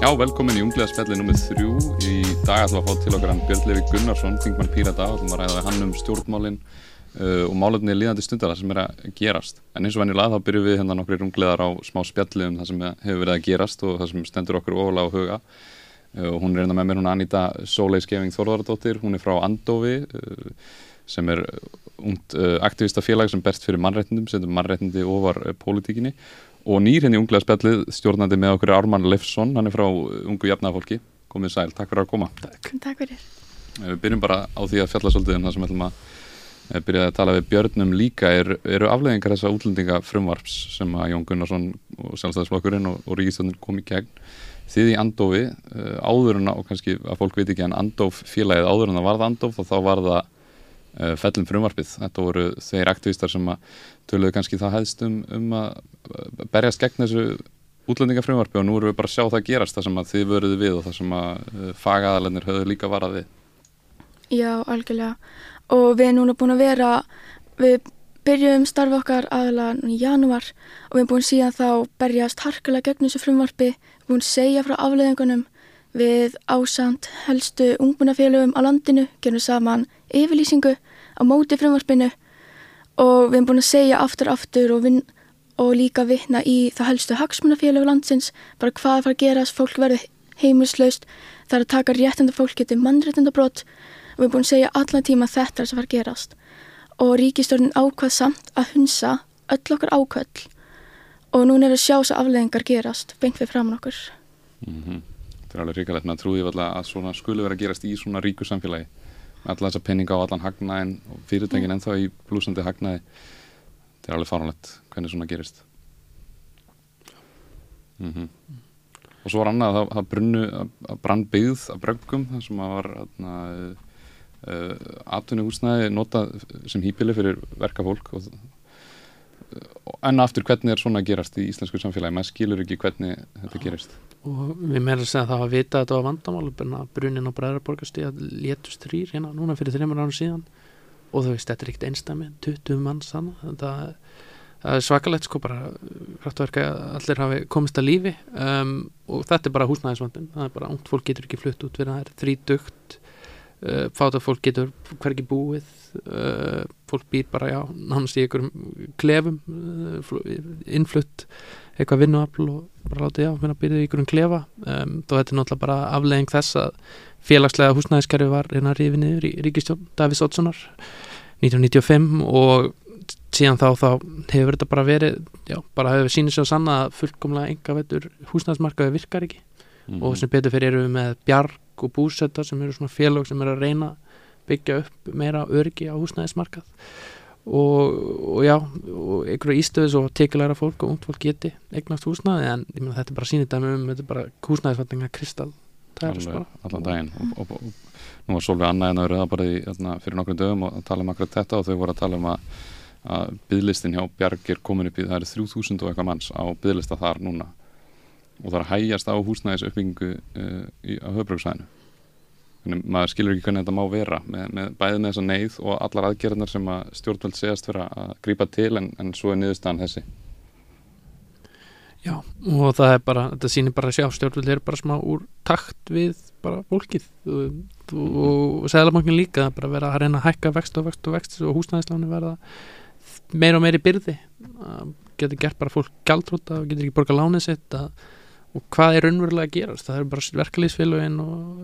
Já, velkomin í unglega spjalli nummið þrjú. Í dag ætlum við að fá til okkar hann Björn Levi Gunnarsson, Þingmann Pírata, ætlum að ræða hann um stjórnmálinn uh, og málefni líðandi stundara sem er að gerast. En eins og venjulega þá byrjum við hérna nokkri rungleðar á smá spjalli um það sem hefur verið að gerast og það sem stendur okkur ofalega á huga. Uh, hún er hérna með mér, hún er Anita Sólei Skeving Þorðardóttir, hún er frá Andovi uh, sem er ungt uh, aktivista félag sem berst fyrir mannrættindum, setur mannrættindi ofar pólitíkinni og nýr henni unglega spjallið stjórnandi með okkur Ármann Leifsson, hann er frá ungu jafnafólki, komið sæl, takk fyrir að koma. Takk, takk fyrir. Við byrjum bara á því að fjalla svolítið um það sem ætlum að eh, byrja að tala við Björnum líka. Er, eru afleðingar þessa útlendinga frumvarps sem að Jón Gunnarsson og sjálfstæðisflokkurinn og, og Ríkistjónin kom í gegn þið í Andofi uh, áðurina og kannski að fólk veit ekki en Andof félagið áðurina varða Andof og þá var það uh, fellum frumvarpið. Þetta voru þeir aktivistar sem að töluðu kannski það hæðst um, um að berjast gegn þessu útlendingafrumvarfi og nú erum við bara að sjá það gerast það sem að þið vöruðu við og það sem að uh, fagaðalennir höfðu líka varað við. Já, algjörlega og við erum núna búin að vera við byrjuðum starfi okkar aðalega í janúar og við erum búin síðan þá berjast harkulega gegn þessu frumvarfi við erum búin að segja frá afleðingunum við ásamt helstu ungmennafélögum á landinu, gerum saman yfirlýsingu á móti frumvarfinu og við erum búin að segja aftur aftur og, vin, og líka vitna í það helstu hagsmunafélög landsins, bara hvað fara að gerast, fólk verði heimilslaust, það er að taka réttenda fólk getið mannréttendabrót og við erum búin að segja allan tíma að þetta er sem fara að gerast og ríkistörnin ákvað samt að hunsa öll okkar ákvöll og núna er að sjá þess að afleðingar gerast beint við framann okkur. Mm -hmm. Þetta er alveg ríkalegt, maður trúði alltaf að svona skulu vera að gerast í svona ríku samfélagi alla þessa penninga á allan hagnaðin og fyrirtækin mm. ennþá í blúsandi hagnaði þetta er alveg fáránlegt hvernig svona gerist. Mm -hmm. og svo var annað að það brunnu að brann byggð að bröggum þar sem að var uh, uh, atvinnuhúsnæði notað sem hýpili fyrir verkafólk og enna aftur hvernig er svona gerast í íslensku samfélagi, maður skilur ekki hvernig þetta gerist. Og við meðal segja að það var vita að þetta var vandamál brunin á Bræðarborgastíð að létust þrýr hérna núna fyrir þreymur ára síðan. Og þú veist, þetta er ekkert einstami 20 manns þannig þetta er svakalegt sko bara kraftverka allir hafi komist að lífi um, og þetta er bara húsnæðisvandin það er bara, ungt fólk getur ekki flutt út fyrir það er þrítugt uh, fáta fólk getur hverki búið uh, fólk býr bara, já, nánast í einhverjum klefum uh, innflutt eitthvað vinnuafl og bara látið já, finna byrðið í ykkur um klefa. Um, þá þetta er náttúrulega bara aflegging þess að félagslega húsnæðiskerfi var reyna að rífi niður í Ríkistjón Davís Oddssonar 1995 og síðan þá, þá hefur þetta bara verið já, bara hefur sínið sér að sanna að fullkomlega enga veitur húsnæðismarkaði virkar ekki. Mm -hmm. og sem betur fyrir eru við með bjarg og búsetta sem eru svona félag sem eru að reyna byggja upp meira örgi á húsnæðismarkað. Og, og já, og einhverju ístöðis og tekilæra fólk og ungt fólk geti eignast húsnæði en myna, þetta er bara sínit dæmi um þetta er bara húsnæðisfattinga kristall allan daginn. Og, og, og nú var Solveig Anna en það verið bara í, þarna, fyrir nokkrum dögum og tala um akkurat þetta og þau voru að tala um að, að bygglistin hjá Bjarg er komin upp í það er 3000 og eitthvað manns á bygglista þar núna. Og það er að hægjast á húsnæðis uppbyggingu uh, á höfbruksvæðinu Þannig, maður skilur ekki hvernig þetta má vera með, með bæðið með þessa neyð og allar aðgerðnar sem að stjórnvöld segast vera að grípa til en, en svo er niðurstaðan þessi. Já og það er bara, þetta sýnir bara að sjá stjórnvöld er bara smá úr takt við bara fólkið. Og, og seglabankin líka, það er bara að vera að reyna að hækka vext og vext og vext og húsnæðisláni verða meira og meira í byrði. Getur gert bara fólk gæltróta og getur ekki borga lánið sitt að, og hvað er raunverulega að gerast, það er bara verkefliðsfélagin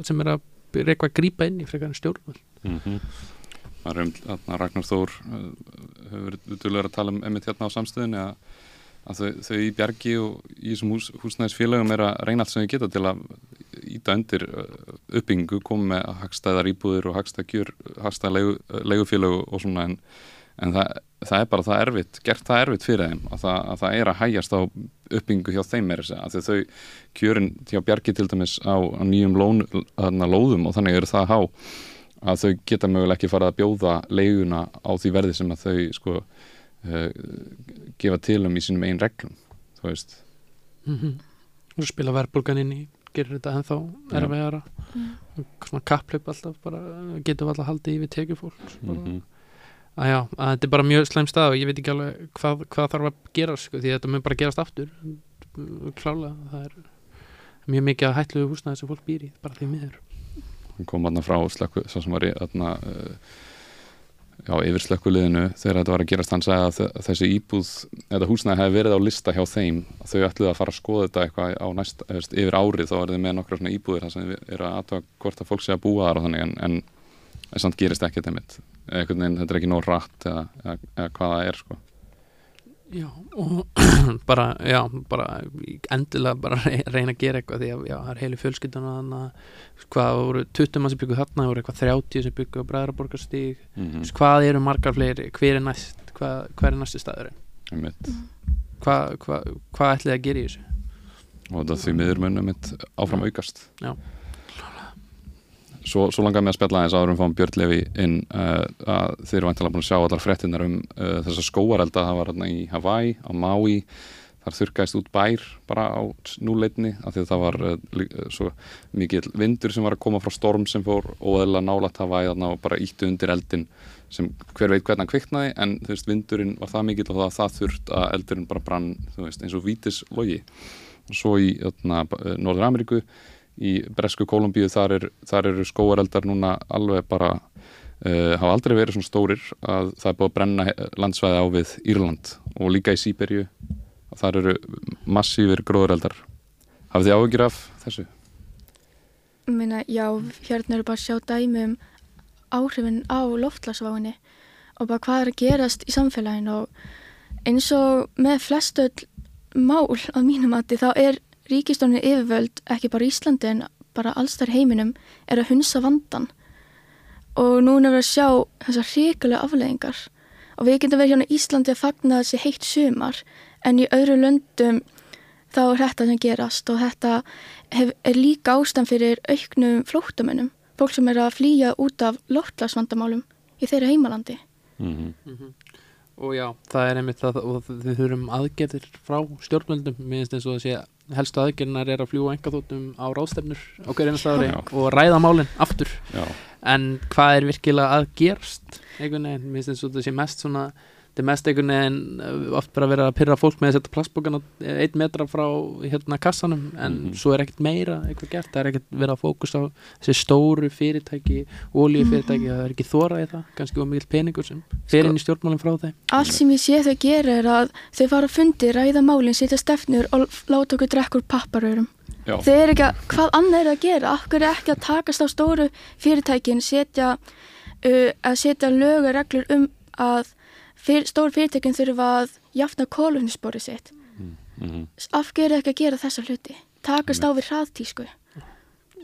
sem er að eitthvað að grýpa inn í frekar stjórnvöld. Mm -hmm. Ragnar Þór uh, hefur verið að tala um emitt hérna á samstöðinu að, að þau, þau í bjargi og í þessum hús, húsnæðisfélagum er að reyna allt sem þau geta til að íta undir uh, uppbyggingu koma með hagstæðar íbúðir og hagstæðar hagstæð legu, legufélag og svona en, en það, það er bara það erfitt, gert það erfitt fyrir þeim að það, að það er að hægjast á uppbyggingu hjá þeim er þess að þau kjörin hjá Bjarki til dæmis á, á nýjum lón, lóðum og þannig eru það há að þau geta möguleg ekki farið að bjóða leiguna á því verði sem að þau sko uh, gefa til um í sínum einn reglum þú veist. Mm -hmm. spila verbulgan inn í gerir þetta ennþá erfiðara. Mm. svona kapplöp alltaf bara getur alltaf haldið yfir tekjufólk mm -hmm að já, að þetta er bara mjög sleim stað og ég veit ekki alveg hvað, hvað þarf að gera sko, því þetta mun bara gerast aftur. Klálega, það er mjög mikið að hætlu húsnaði sem fólk býr í bara því miður. Hann kom aðna frá slökku, svo sem var í aðna já, yfir slökkuliðinu þegar þetta var að gerast, hann sagði að þe- þessi íbúð, þetta húsnæði hefði verið á lista hjá þeim, þau ætluðu að fara að skoða þetta eitthvað á næst, veist, yfir árið þá er þið með nokkra svona íbúðir þar sem er að aðtöga hvort að fólk sé að búa þar og þannig en, en, en samt gerist ekki þetta mitt einhvern veginn, þetta er ekki nóg rætt eða, eða, eða hvað það er sko Já, og bara, já, bara endilega bara rey- reyna að gera eitthvað því að já, það er heilu fjölskyldan þannig að hvað voru 20 mann sem byggu þarna, það voru eitthvað 30 sem byggu á Bræðraborgarstíg, mm -hmm. hvað eru margar fleiri, hver er næst, hvað, hver er næsti staðurinn, einmitt. hvað hva, hva ætlið að gera í þessu? og þetta því miður munum mitt áfram aukast Já. Svo, svo langar mér að spjalla aðeins áður um fáum Björn Levi inn uh, að þeir eru vantilega búin að sjá allar fréttinnar um uh, þessa skóarelda. Það var hérna í Hawaii, á Maui. Þar þurrkaðist út bær bara á núleitni af því að það var uh, uh, svo mikið vindur sem var að koma frá storm sem fór óeðla nálat Hawaii þarna og bara ítti undir eldin sem hver veit hvernig hann kviknaði en þú veist vindurinn var það mikill og það, það þurft að eldurinn bara brann veist eins og vítis logi og svo í Norður Ameríku í Bresku Kolumbíu þar, er, þar eru skóareldar núna alveg bara uh, hafa aldrei verið svona stórir að það er búið að brenna landsvæði á við Írland og líka í Sýberju og þar eru massífir gróðureldar hafið þið áhugir af þessu? Minna, já, hérna eru bara að sjá dæmi um áhrifin á loftlagsváinni og bara hvað er að gerast í samfélaginu og eins og með flestu mál að mínum mati þá er ríkistónin yfirvöld ekki bara í Íslandi en bara alls þær heiminum er að hunsa vandan og núna er við að sjá þessar hrikalega afleðingar og við getum verið hérna í Íslandi að fagna þessi heitt sumar en í öðru löndum þá er þetta sem gerast. Og þetta hef, er líka ástæðan fyrir auknum flóttamönnum, fólk sem er að flýja út af loftlagsvandamálum í þeirra heimalandi. Mm -hmm. Og já, það er einmitt það og við þurfum aðgerðir frá stjórnvöldum. Mér finnst eins og að sé helstu aðgerðinar er að fljúa engaþóttum á ráðstefnur á hverju einasta ári og ræða málinn aftur. Já, en hvað er virkilega að gerast einhvern veginn, mér finnst eins og þetta sé mest svona þetta er mest einhvern veginn uh, oft bara verið að pyrra fólk með að setja plastbókana einn metra frá hérna kassanum en Mhm. svo er ekkert meira eitthvað gert, það er ekkert verið að fókus á þessi stóru fyrirtæki, ólíufyrirtæki það er ekki þórað í það, kannski var mikill peningur sem fer Sko- inn í stjórnmálinn frá þeim Allt sem ég sé þau gera er að þau fara að fundi, ræða málinn, setja stefnur og láta okkur drekkur papparaurum. já, Þau eru ekki að, hvað annað er að gera? Akkur er ekki að takast á stóru fyrirtækin, setja, uh, að setja lög og reglur um að fyr, stóru fyrirtækin þurfa að jafna kólunnisbóri sitt. mm -hmm. Af hverju er ekki að gera þessa hluti? Takast á við hraðtísku.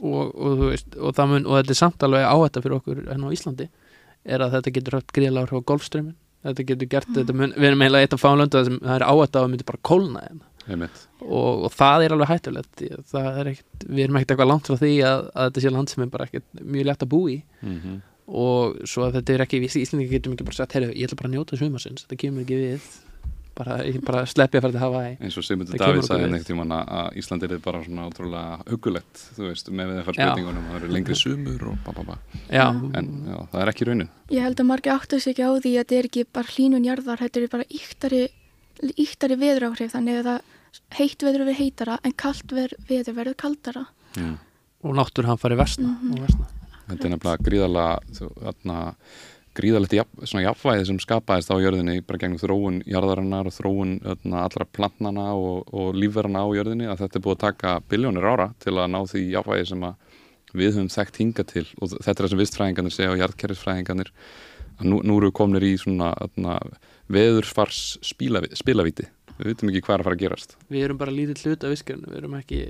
og, og, þú veist, og, það mun, og þetta er samt alveg áhætta fyrir okkur enn á Íslandi er að þetta getur haft gríðlega áhrif á golfströmmin þetta getur gert, þetta mun, við erum eiginlega eitt af fánlöndu það sem það er áhætta að það myndi bara kólna hérna. og, og það er alveg hættulegt að er ekkert, við erum ekkert eitthvað langt frá því að, að þetta sé land sem er bara ekkert mjög létt að bú í mm -hmm. Og svo að þetta er ekki, við Íslandingi getum ekki bara sagt, heyrðu, ég ætla bara að njóta sumarsins. Þetta kemur ekki við. Bara, ég bara sleppi að fara til Hawaii. Eins og kemur Davíð sagði neitt tímann að að Ísland er bara svona ótrúlega hugulegt þú veist, með við það fara spurningunum það eru lengri sumur og ba ba já, en já, það er ekki raunin. Ég held að margir áttu sig ekki á því að þetta er ekki bara hlínun jarðar, þetta er bara íktari, íktari veður áhrif, þannig að það heitt veður við heitara en kalt veður, verður kaldara. mm. og náttúr hann fari versna Mhm. og versna þetta er nefnilega gríðarlega gríðarlegt jafnvæði sem skapaðist á jörðinni bara gegnum þróun jarðarinnar og þróun þarna, allra plantnana og, og lífverðana á jörðinni að þetta er búið að taka biljónir ára til að ná því jafnvægi sem við höfum þekkt hinga til. Og þetta er það sem vistfræðingarnir segja og jarðkerfisfræðingarnir að nú, nú eru komnir í svona þarna, veðurfars spilavíti, við vitum ekki hvað er að fara að gerast. Við erum bara lítið hlut af viskarinn við erum ekki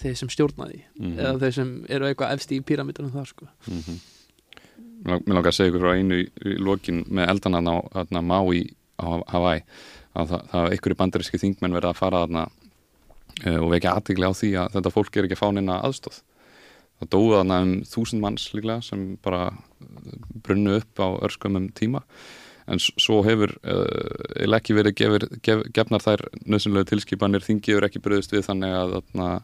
þeir sem stjórna því Mhm. eða þeir sem eru eitthvað efst í píramítunum það sko. Mm Mér langar að segja ykkur frá einu í, í lokin með eldana á Maui á Hawaii að það, það ykkur bandaríski þingmenn verið að fara þarna uh, og vekja aðtigli á því að þetta fólk er ekki að fá neina aðstóð það dóðu þarna um þúsund manns líklega sem bara uh, brunnu upp á örskumum tíma. En svo hefur uh, ekki verið gefur, gef, gefnar þær nöðsynlega tilskipanir þingiður ekki bröðust við þannig að uh,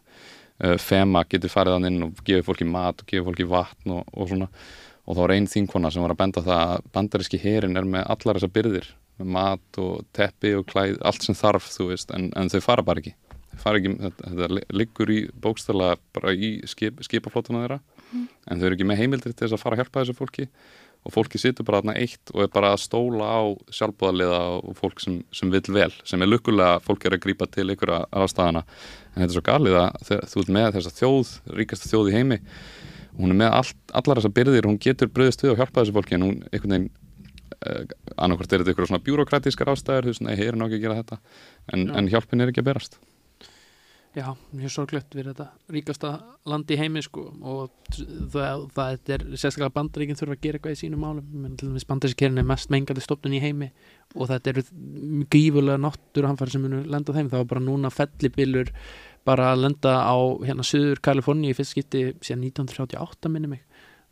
FEMA getur farið þann inn og gefið fólki mat og gefið fólki vatn og, og svona. Og þá var einn þingkona sem var að benda það að bandaríski herin er með allar þessar byrðir með mat og teppi og klæð allt sem þarf þú veist en, en þau fara bara ekki. Fara ekki, þetta, þetta liggur í bókstala bara í skip, skipaflótuna þeirra. En þau eru ekki með heimildir til þess að fara að hjálpa þessu fólki og fólki situr bara þarna eitt og er bara að stóla á sjálfbúðaliða og fólk sem, sem vil vel, sem er lukkulega fólk er að grípa til ykkur aðstæðana en þetta er svo galið að þú ert með þessa þjóð, ríkasta þjóð í heimi hún er með all, allar þessar byrðir hún getur bröðist við og hjálpa þessu fólki en hún einhvern veginn eh, annarkvært er þetta ykkur svona bjúrokratískar ástæður þú veist, nei, hér er nokkið að gera þetta en, en hjálpin er ekki að berast Já, mjög sorglegt við þetta ríkasta land í heimi sko og það, það er sérstaklega bandaríkinn þurfa að gera eitthvað í sínum málum. Menn til dæmis bandaríkinn er mest mengandi stofnun í heimi og þetta eru gífulega náttúruhamfæri sem munu lenda þeim. Það var bara núna fellibilur bara að lenda á hérna Suður Kaliforni í fyrst skipti síðan 1938 minni mig.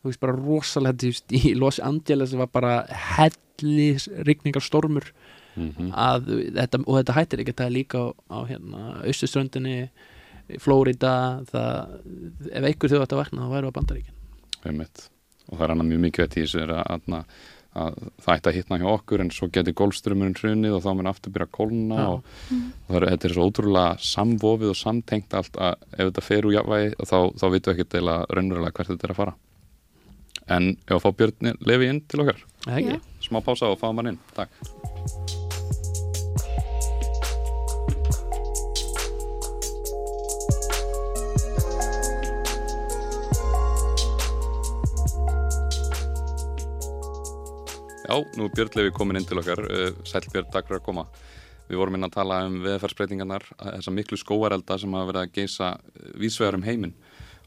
Þú veist bara rosalega í Los Angeles var bara hellis rigningarstormur mm -hmm. að þetta, og þetta hættir ekki þetta er líka á, á hérna austuströndinni Flórida það, ef einhver þau ætti að vakna þá væru að bandaríkin. Einmitt. og það er annað mjög mikilvægt í þessu að, að, að það ætti að hitna hjá okkur en svo geti gólströmurinn hrunið og þá mun aftur byrja að kólna Já. og, og það er, þetta er svo ótrúlega samvofið og samtengt allt að ef þetta fer úr jafnvægi þá, þá vitum við ekki deila raunverulega hvert þetta er að fara. En ef að fá Björn Levi inn til okkar? Smá pása og fá hann inn, takk Já, nú er Björn Levi komin inn til okkar uh, Sæll Björn, takk fyrir að koma Við vorum inn að tala um veðfarsbreytingarnar þessar miklu skóarelda sem hafa verið að geisa vísvegar um heiminn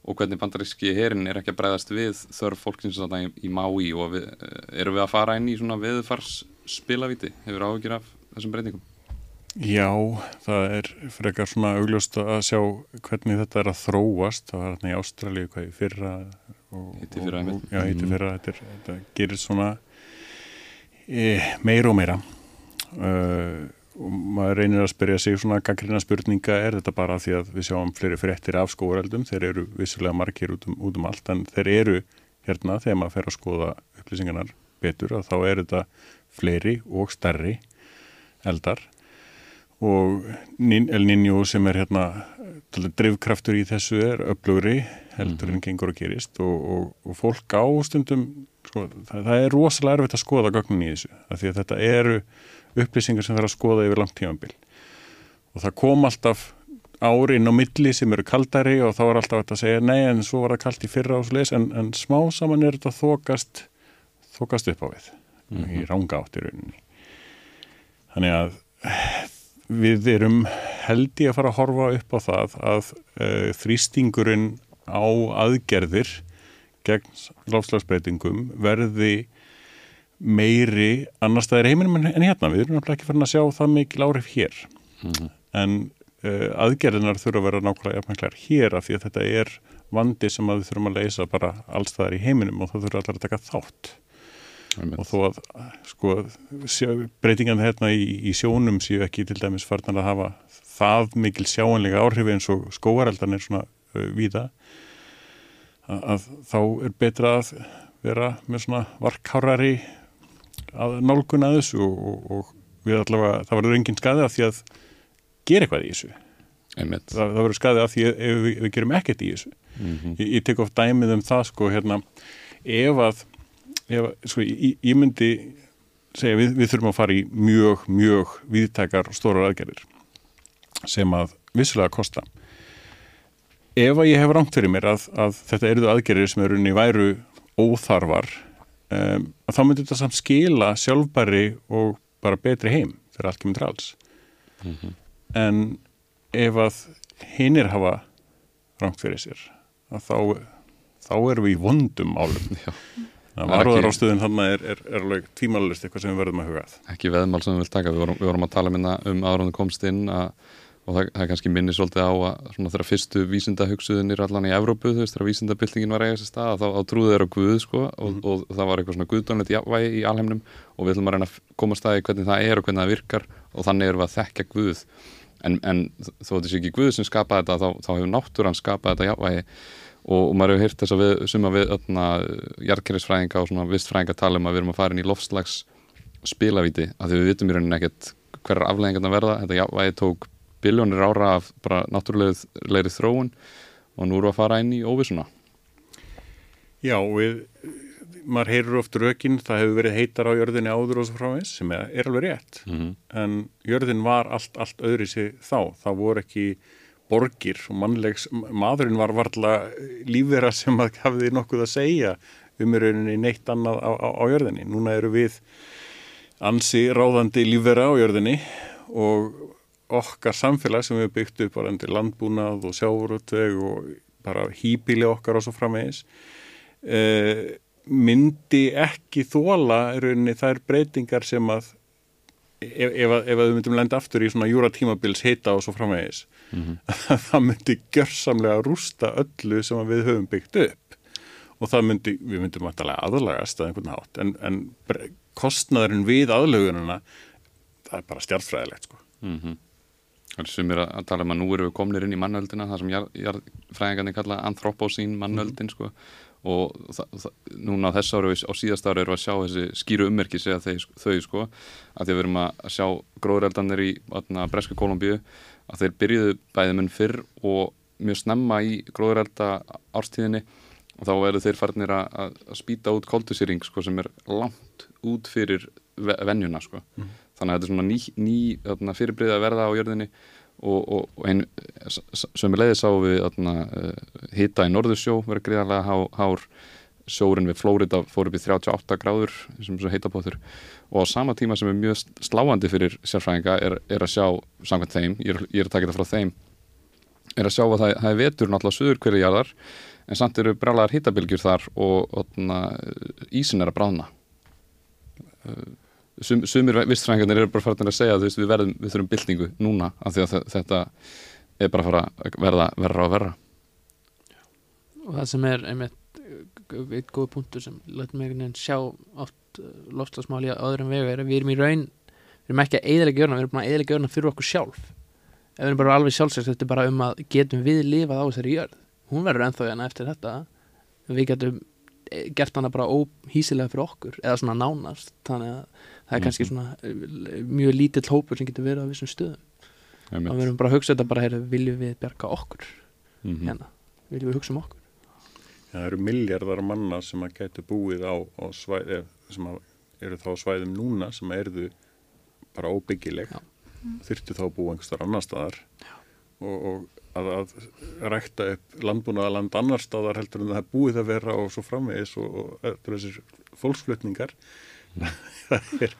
og hvernig bandaríski herin er ekki að breyðast við þörf fólksins þarna í, í Mái og við, erum við að fara inn í svona veðfars spilavíti, hefur áhugir af þessum breytingum? Já, það er frekar svona augljóst að sjá hvernig þetta er að þróast. Það var hérna í Ástralíu hvað í fyrra. Og, og, og, Já, hitt í Mhm. fyrra. Þetta, er, þetta gerir svona meira og meira. Uh, og maður reynir að spyrja sig svona gaggrina spurninga er þetta bara því að við sjáum fleiri fréttir af skóreldum. Þeir eru vissulega margir út um, út um allt en þeir eru hérna þegar maður fer að skoða upplýsingarnar betur og þá er þetta fleiri og stærri eldar og El Niño sem er hérna til að drifkraftur í þessu er öflugri heldur en gengur og gerist og, og, og fólk á stundum sko, það, það er rosalega erfitt að skoða gögnin í þessu af því að þetta eru upplýsingar sem það er að skoða yfir langt tímambil og það kom alltaf árin á milli sem eru kaldari og þá er alltaf hægt að segja nei en svo var það kalt í fyrra og svo leis en, en smá saman er þetta þokast þokast upp á við í ranga átt í rauninni. Þannig að við erum held ég að fara að horfa upp á það að uh, þrýstingurinn á aðgerðir gegn lofslagsbreytingum verði meiri annar staðir heiminum en, hérna. Við erum náttúrulega ekki farin að sjá það mikil áhrif hér. Mhm. En uh, aðgerðinar þurfa að vera nákvæmlega jafnmæklar hér af því að þetta er vandi sem við þurfum að leysa bara allstaðar í heiminum og það þurfa allar að taka þátt og þó að sko, breytingan hérna í, í sjónum séu ekki til dæmis farnar að hafa það mikil sjáanlega áhrif eins og skóareldan er svona uh, víða að, þá er betra að vera með svona varkárari að nálgun að þessu og, og, og við allavega, það verður engin skadi af því að gera eitthvað í þessu. Það, það verður skadi af því að ef við, við gerum ekkert í þessu. Mhm. ég, ég tek oft dæmið um það sko hérna ef að ef, sko, ég, ég myndi segja við, við þurfum að fara í mjög, mjög viðtækar stórar aðgerðir sem að vissulega kosta. Ef að ég hef rangt fyrir mér að, að þetta eruðu aðgerðir sem eru í væru óþarfar um, að þá myndi þetta samt skila sjálfbæri og bara betri heim þegar allt kemur til alls. Mhm. en ef að hinnir hafa rangt fyrir sér að þá, þá erum við í vondum álum það er varðar ekki- ástöðin hann er, er, er alveg tímalust eitthvað sem við verðum að huga að. Ekki veðmál sem við vilt taka, við vorum, við vorum að tala minna um áraunum komst inn að, og það, það er kannski minni svolítið á að svona þegar fyrstu vísindahugsuðinir allan í Evrópu, þú veist, þegar vísindabildingin var að eiga sér stað, þá, þá trúðu þeir á Guð sko, og, og það var eitthvað svona guðdónlegt jafnvægi í alheimnum og við ætlum að reyna að koma að staði hvernig það er og hvernig það virkar og þannig erum við að þekka Guð. En, en þó þetta sé ekki Guð sem skapaði þetta, þá, þá hefur náttúran skapað þetta jafnvægi. Og, og maður hefur heyrt þess að við, suma við öllna jarkerrisfræðinga og svona um að að í í hverjar afleggingarna verða, þetta jafnvægi tók biljónir ára af bara náttúrulegri þróun og nú eru að fara inn í óvissuna. Já, við maður heyrur oft rökin, það hefur verið heitar á jörðinni áður og svo frávegis sem er, alveg rétt. Mm -hmm. en jörðin var allt, allt öðri sig þá, það voru ekki borgir og mannlegs maðurinn var varla lífvera sem að hafiði nokkuð að segja um rauninni neitt annað á, á, á jörðinni. Núna eru við ansi ráðandi lífvera á jörðinni og okkar samfélag sem við byggt upp varandi landbúnað og sjáurutveg og bara hýpili okkar og svo framvegis eða myndi ekki þóla rauninni þær breytingar sem að ef, ef, ef við myndum lenda aftur í svona júra tímabils heita og svo framvegis mm -hmm. það myndi gjörsamlega rústa öllu sem við höfum byggt upp og það myndi, við myndum aðlagast að einhvern nátt en, en kostnaðurinn við aðlögununa það er bara stjárnfræðilegt sko mm -hmm. Það er sumir að tala um að nú eru við komnir inn í mannöldina það sem fræðingarnir kalla anthropósín mannöldin mm sko. Og núna á þess ári á síðast ári erum við að sjá þessi skýru ummerki segja þau, þau sko að því að við erum að sjá gróðureldanir í atna, Breska Kolumbíu að þeir byrjuðu bæði munn fyrr og mjög snemma í gróðurelda árstíðinni. Og þá eru þeir farnir að, að spýta út koldusýring sko sem er langt út fyrir vennjuna sko. Mm. Þannig að þetta er svona ný, ný fyrirbrið að verða á jörðinni. Og, og, einn sem við leiði sá við hýta í norðursjó verið gríðarlega há, hár. Sjórin við Flórida fór upp í 38 gráður sem heita bóþur og á sama tíma sem er mjög sláandi fyrir sérfræðinga er, er að sjá samkvæmt þeim, ég er, ég er að taka þetta frá þeim er að sjá að það, það er vetur náttúrulega söður hverju jarðar en samt eru brálaðar hittabilgjur þar og, og ísin er að bráðna sum, sumir vistfræðingarnir eru bara farin að segja að við, verðum, við þurfum byltingu núna af því að þetta er bara að fara að verða verra og verra. Og það sem er einmitt eitt góð punktur sem letur mig sjá oft uh, lofslagsmáli á öðrum vegu er að við erum í raun við erum ekki að eðalega gjörna, við erum bara að eðalega gjörna fyrir okkur sjálf. Ef við erum bara alveg sjálfsagt þetta er bara um að getum við lifað á þessari jörð. Hún verður ennþá hérna eftir þetta. Við getum gert hana bara óhísilega fyrir okkur eða svona nánast þannig að það er kannski mhm. svona eh, mjög lítill hópur sem getur verið á vissum stöðum. Og við erum bara að hugsa þetta bara heyr, viljum við berga okkur mm -hmm. hérna, viljum við hugsa um okkur? Ja, Það eru miljardar manna sem að getur búið á, á svæð sem eru þá svæðum núna sem erðu bara óbyggileg. Þurftu þá að búa einhverstar annar staðar. Og, og að, að rækta upp landbúnaða land annar staðar heldur en það er búið að vera og svo framvegis og, og, og þessir fólksflutningar. Það er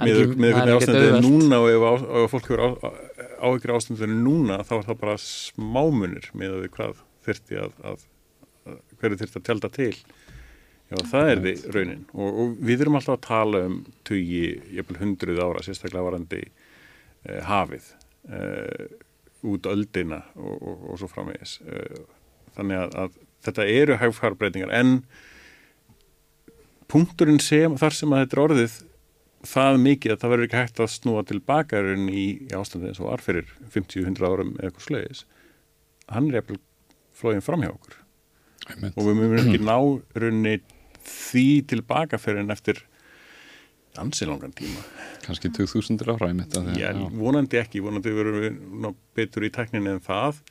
með hvernig ástandið er núna og ef, á, ef fólk hefur áhyggjur ástandið er núna þá er það bara smámunir með að við hvað þurfti að, að, að hverju þurfti að tjelda til. Já það er því raunin. Og, og við erum alltaf að tala um tugi, jæfnvel hundruð ára sérstaklega varandi eh, hafið. Eh, út öldina og, og, og svo framvegis. Eh, þannig að, að þetta eru hægfarbreytingar en punkturinn sem, þar sem að þetta er orðið það mikið að það verður ekki hægt að snúa tilbaka í, í ástandið eins og arferir 50-100 árum eða eitthvað slegis hann er eftir flóðin fram hjá okkur. Og við mögum ekki ná runni því tilbaka fyrir en eftir ansilangan tíma. Kannski 2000 ára já, vonandi ekki, vonandi verður við betur í tekninni en það.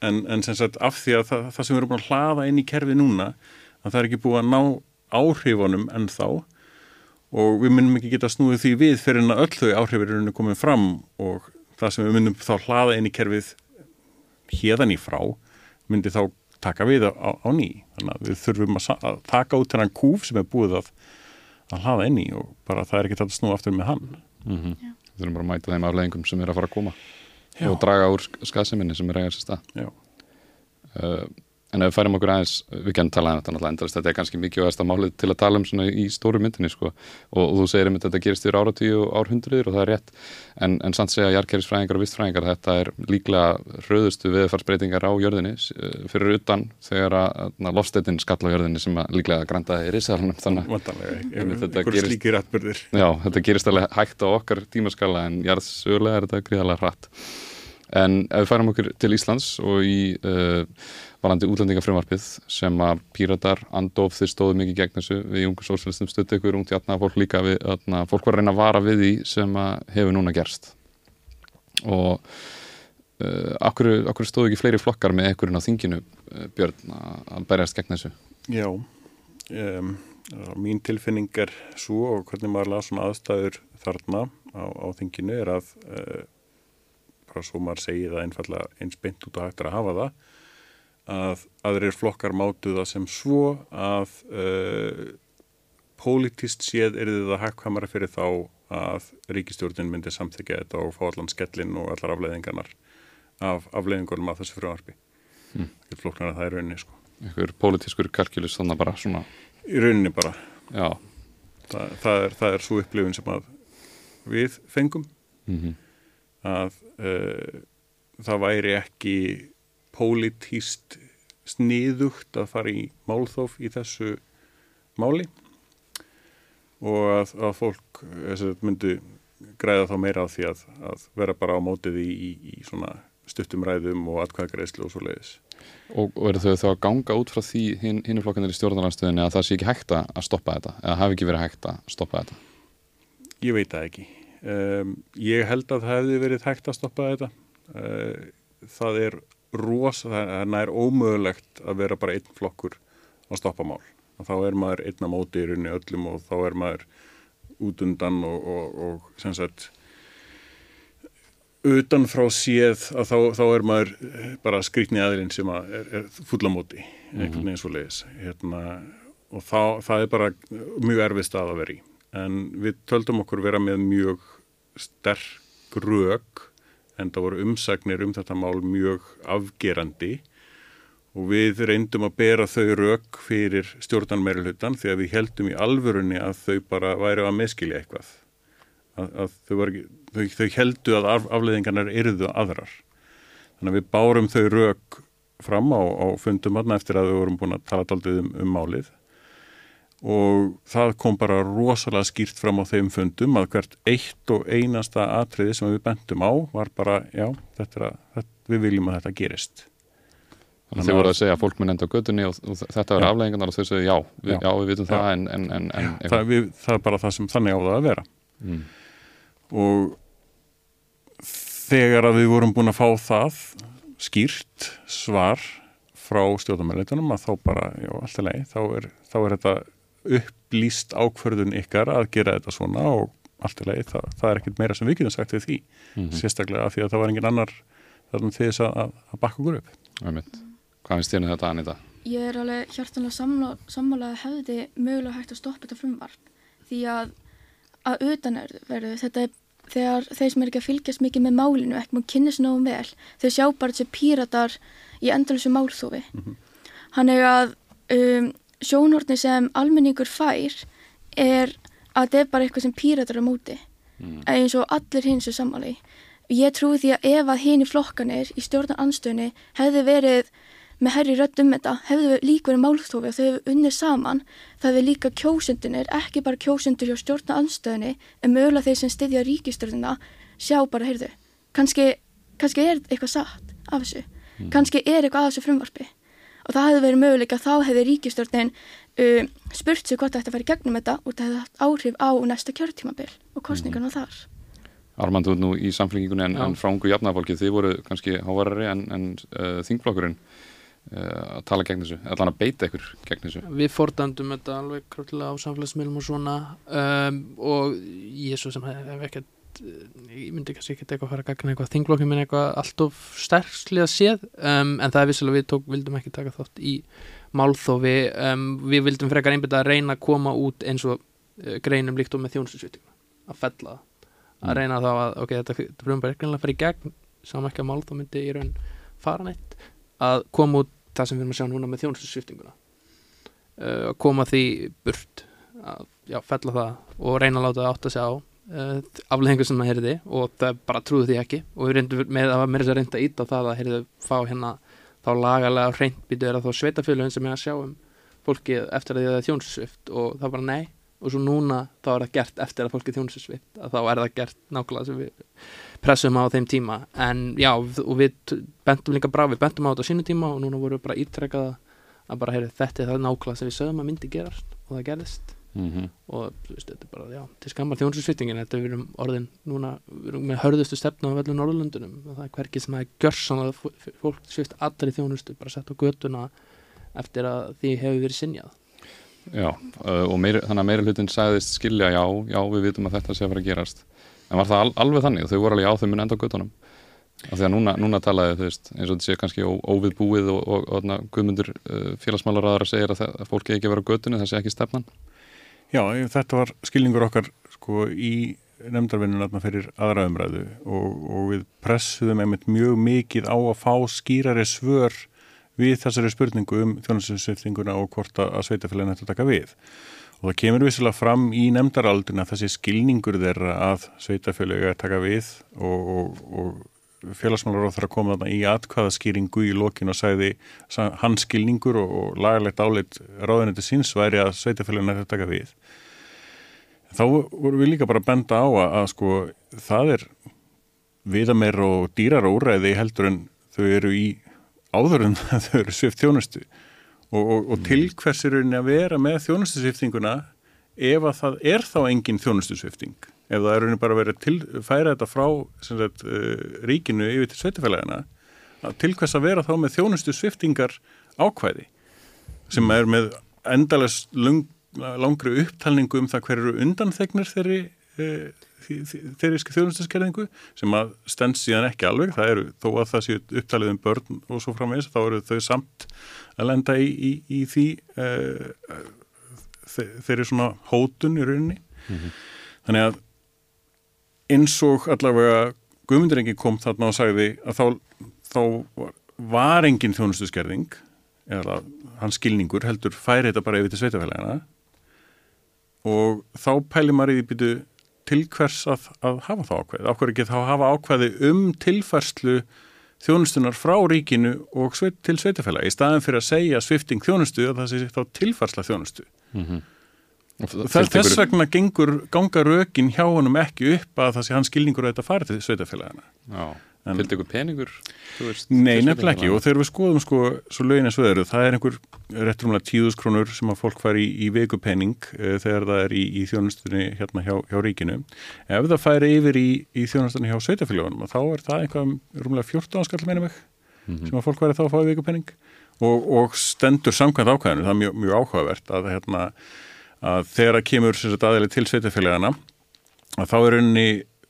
En, en sem sagt af því að það, það sem við erum búin að hlaða inn í kerfi núna að það er ekki búin að ná áhrifunum en þá. Og við myndum ekki geta snúið því við fyrir en að öll þau áhrifir eru komið fram og það sem við myndum þá hlaða inn í kerfið hérðan í frá myndi þá taka við á, á ný. Þannig að við þurfum að, að taka út þennan kúf sem er búið að, að hlaða inn í og bara það er ekki þetta snúið aftur með hann mm -hmm. Við þurfum bara að mæta þeim afleggingum sem er að fara að koma Já. og draga úr skasiminni sem er að eiga sér stað uh, En ef við færum okkur aðeins, við kennum tala um þetta náttúrulega endast, þetta er kannski mikilvægast að málið til að tala um svona í stóru myndinni sko. Og, og þú segir um þetta að þetta gerist yfir áratíu og árhundruður og það er rétt. En, en samt segja jarkerrisfræðingar og vistfræðingar þetta er líklega hröðustu viðfarsbreytingar á jörðinni eh, fyrir utan þegar að, lofstettin skall á jörðinni sem að líklega grandaði í risaðalunum þannig að þetta gerist, já, þetta gerist alveg hægt á okkar tímaskala en jarðsögulega er þetta gríðalega hratt. En ef við færum okkur til Íslands og í uh, varandi útlendingafrömmarpið sem að píratar, andof þeir stóðu mikið gegn þessu við jungur sósfélagstum stötu ykkur ungt í aðna fólk líka við, aðna, fólk var að reyna að vara við því sem að hefur núna gerst. Og uh, akkur, akkur stóðu ekki fleiri flokkar með ekkurinn á þinginu uh, Björn að að berjast gegn þessu? Já, um, mín tilfinning er svo og hvernig maður laði svona aðstæður þarna á, á þinginu er að uh, bara svo maður segi það einfallega eins beint út og hægt er að hafa það að aðrir flokkar mátu það sem svo að uh, pólitist séð er það hægkvæmara fyrir þá að ríkistjórnin myndi samþykja þetta og fá allan skellin og allar afleiðingarnar af afleiðingunum af þessu frumvarpi. Hmm. Þetta flokknar að það er rauninni sko. einhver pólitískur kalkjulis þannig bara svona Í rauninni bara. já, Það, það, er, það er svo upplifun sem að við fengum mm að uh, það væri ekki pólitíst sniðugt að fara í málþóf í þessu máli og að, að fólk sagt, myndi græða þá meira á því að, að vera bara á mótið í, í, í svona stuttum ræðum og atkvæðagreislu og svo leiðis. og, eru þau þá að ganga út frá því hin flokkanir í stjórnarlandstöðinni að það sé ekki hægt að stoppa þetta eða hafi ekki verið hægt að stoppa þetta Ég veit það ekki. Um, ég held að það hefði verið hægt að stoppa þetta. Uh, það er rosa, það er nær ómögulegt að vera bara einn flokkur að stoppa mál. Og þá er maður einn á móti í rauninni öllum og þá er maður út undan og, og, og sem sagt utan frá séð að þá, þá er maður bara skrýtni aðilinn sem að er, er fulla móti einhvern veginn svo leiðis hérna, og þá, það er bara mjög erfið stað að vera í. En við töldum okkur vera með mjög sterk rök en það voru umsagnir um þetta mál mjög afgerandi og við reyndum að bera þau rök fyrir stjórnan meiri hlutan því að við heldum í alvörunni að þau bara væri að meðskilja eitthvað. Að, að þau, ekki, þau, þau heldu að af, afleðingarnar eruðu aðrar. Þannig að við bárum þau rök fram á, á fundum aðna eftir að við vorum búin að tala daldið um, um málið og það kom bara rosalega skýrt fram á þeim fundum að hvert eitt og einasta atriði sem við bentum á var bara, já, þetta er að, þetta, við viljum að þetta gerist. Þannig að þau voru að segja að fólk mun enda á gödunni og, og þetta Já. afleggingarnar og þau segja já, við, Já. já. við vitum Já. það en, en, en, en Það, við, það er bara það sem þannig á það að vera. mm. Og þegar að við vorum búin að fá það skýrt svar frá stjórnumæleitunum að þá bara, já, alltaf leið, þá er, þá er þetta upplýst ákvörðun ykkar að gera þetta svona og allt í leið, það, það er ekkert meira sem við getum sagt við því, Mm sérstaklega af því að það var engin annar þarna til þess að, að bakka okkur upp. Hvað finnst þér um þetta Anita? Ég er alveg hjartanlega sammála, sammála að hefði mögulega hægt að stoppa þetta frumvarp því að að utan er verið þetta er þegar þeir sem er ekki að fylgjast mikið með málinu ekki maður kynna sér náum vel þau sjá bara þessi píratar í endalösu málþófi hann er að um, sjónortni sem almenningur fær er að þetta er bara eitthvað sem píratar er á móti. Mm. eins og allir hins er sammáli ég trúi því að ef að hini flokkanir í stjórnar anstöðunni hefði verið með herri rödd um þetta hefðu líka verið málþófi og þau hefðu unnið saman það hefði líka kjósundunir ekki bara kjósundur hjá stjórnar anstöðunni en mögulega þeir sem styðja ríkistjórnina sjá bara, heyrðu, kannski, kannski er eitthvað satt af þessu. Kannski er eitthvað af þessu frumvarpi og það hefði verið möguleika þá hefði ríkistjórnin uh, spurt sig hvort það ætti að fara í gegnum þetta og það hefði haft áhrif á næsta kjörtímabil og kostningarna þar. Armand, þú ert nú í samfélkingunni en, en frá ungu jafnafólki, þið voru kannski hávarari en, en uh, þingflokkurinn uh, að tala gegn þessu, allan að beita ykkur gegn þessu. Við fordæmdum þetta alveg kröftilega á samfélagsmiðlum og svona um, og ég svo sem hef, hef ekkert ég myndi kannski ekkert eitthvað að fara að gagna eitthvað þinglokkin minn eitthvað allt of sterkslega séð um, en það er vissilega við tók, vildum ekki taka þátt í málþófi um, við vildum frekar einbytta að reyna að koma út eins og uh, greinum líkt og með þjónustusvittingu að fella að Mm. reyna þá að ok, þetta, þetta brumum bara ekki að fara í gegn saman ekki að málþóf myndi í raun fara neitt að koma út það sem við erum að sjá núna með þjónustusvittinguna uh, að koma því burt að já, fella það og reyna að láta það átt að sjá uh, afleðingu sem það heyrði og það bara trúðu því ekki. Og við reyndum með að mér þess að reynda ít á það að heyrðu fá hérna þá lagalega hreint býtu er að þá sveitafélugin sem er að sjá um fólki eftir að því að það er þjónsusvift og það bara nei. Og svo núna þá er það gert eftir að fólki er þjónsusvift að þá er það gert nákvæmlega sem við pressum á þeim tíma. En já og við bentum líka brá við bentum á þetta á sínu tíma og núna vorum við bara ítrekkað að bara heyrðu þetta er það nákvæmlega sem við sögum að myndi gerast og það gerðist mm og þú veist, þetta er bara, já, til skammar þjónsusvittingin, þetta er við erum orðin núna, við erum með hörðustu stefna á vellu Norðurlöndunum. Og það er hverkið sem það er gjörsan að fólk svift allri þjónustu bara sett á götuna eftir að því hefur verið sinjað Já, uh, og meiri, þannig að meiri hlutin sagðist skilja já, já, við vitum að þetta sé að fara að gerast. En var það al alveg þannig? Og þau voru alveg já, þau muni enda á göttunum af því að núna, núna talaði þau veist eins og þetta sé kannski ó, óviðbúið og, og, og, og guðmundur uh, félagsmálaráðar að segja að, það, að fólki ekki vera á göttunni, það sé ekki stefnan Já, þetta var skilningur okkar sko í nefndarvinnun fyrir aðra umræðu og, og við pressuðum einmitt mjög mikið á að fá skýrari svör við þessari spurningu um þjónasinsveitinguna og hvort að sveitafélagin ætti að taka við. Og það kemur vissilega fram í nefndaraldina þessi skilningur þeirra að sveitafélagi að taka við og, og, og félagsmálar á það að koma þarna í atkvaðaskýringu í lokin og sagði hans skilningur og, og lagarlegt áleitt ráðunandi síns væri að sveitafélagin ætti að taka við. Þá vorum við líka bara að benda á að, að sko það er viðameir og dýrar og úræði heldur en þau eru í áður en þau eru svift þjónustu og, og, og til hvers er að vera með þjónustusviftinguna ef að það er þá engin þjónustusvifting ef það er bara verið að færa þetta frá sagt, uh, ríkinu yfir til sveitafélagina til hvers að vera þá með þjónustusviftingar ákvæði sem er með endalast lang, langri upptalningu um það hver eru undanþegnir þeirri uh, þeirri þjónustaskerðingu sem að stend síðan ekki alveg, það eru þó að það séu upptalið um börn og svo framvegs, þá eru þau samt að lenda í, í, í því uh, þeirri svona hótun í rauninni mm -hmm. þannig að eins og allavega Guðmundur kom þarna og sagði að þá, þá var engin þjónustaskerðing eða hans skilningur heldur færi þetta bara yfir til sveitafélagina og þá pæli maður í því byrju til hvers að, að hafa það ákveði. Ákveði ekki þá hafa ákveði um tilfærslu þjónustunar frá ríkinu og sveit, til sveitafélagi í staðin fyrir að segja svifting þjónustu og það sé þá tilfærsla þjónustu. Mm -hmm. Þess, þess vegna gengur, ganga rökin hjá honum ekki upp að það sé hans skilningur að þetta fari til sveitafélagina. Já. Fylgdi ykkur peningur? Veist, nei, nefnilega ekki og þegar við skoðum sko svo lögin eins og þeirru, það er einhver rétturumlega tíðuskrónur sem að fólk fari í, í veikupenning uh, þegar það er í, í þjónustunni hérna hjá, hjá ríkinu. Ef það færi yfir í, í þjónustunni hjá sveitafélagunum þá er það einhvað rúmlega 14 skall meina mig mm -hmm. sem að fólk færi þá að fá í veikupenning og, og stendur samkvæmt ákvæðinu, það er mjög, mjög áhugavert að, hérna, að þegar það kemur aðeili til sveitafélagana að þá er unni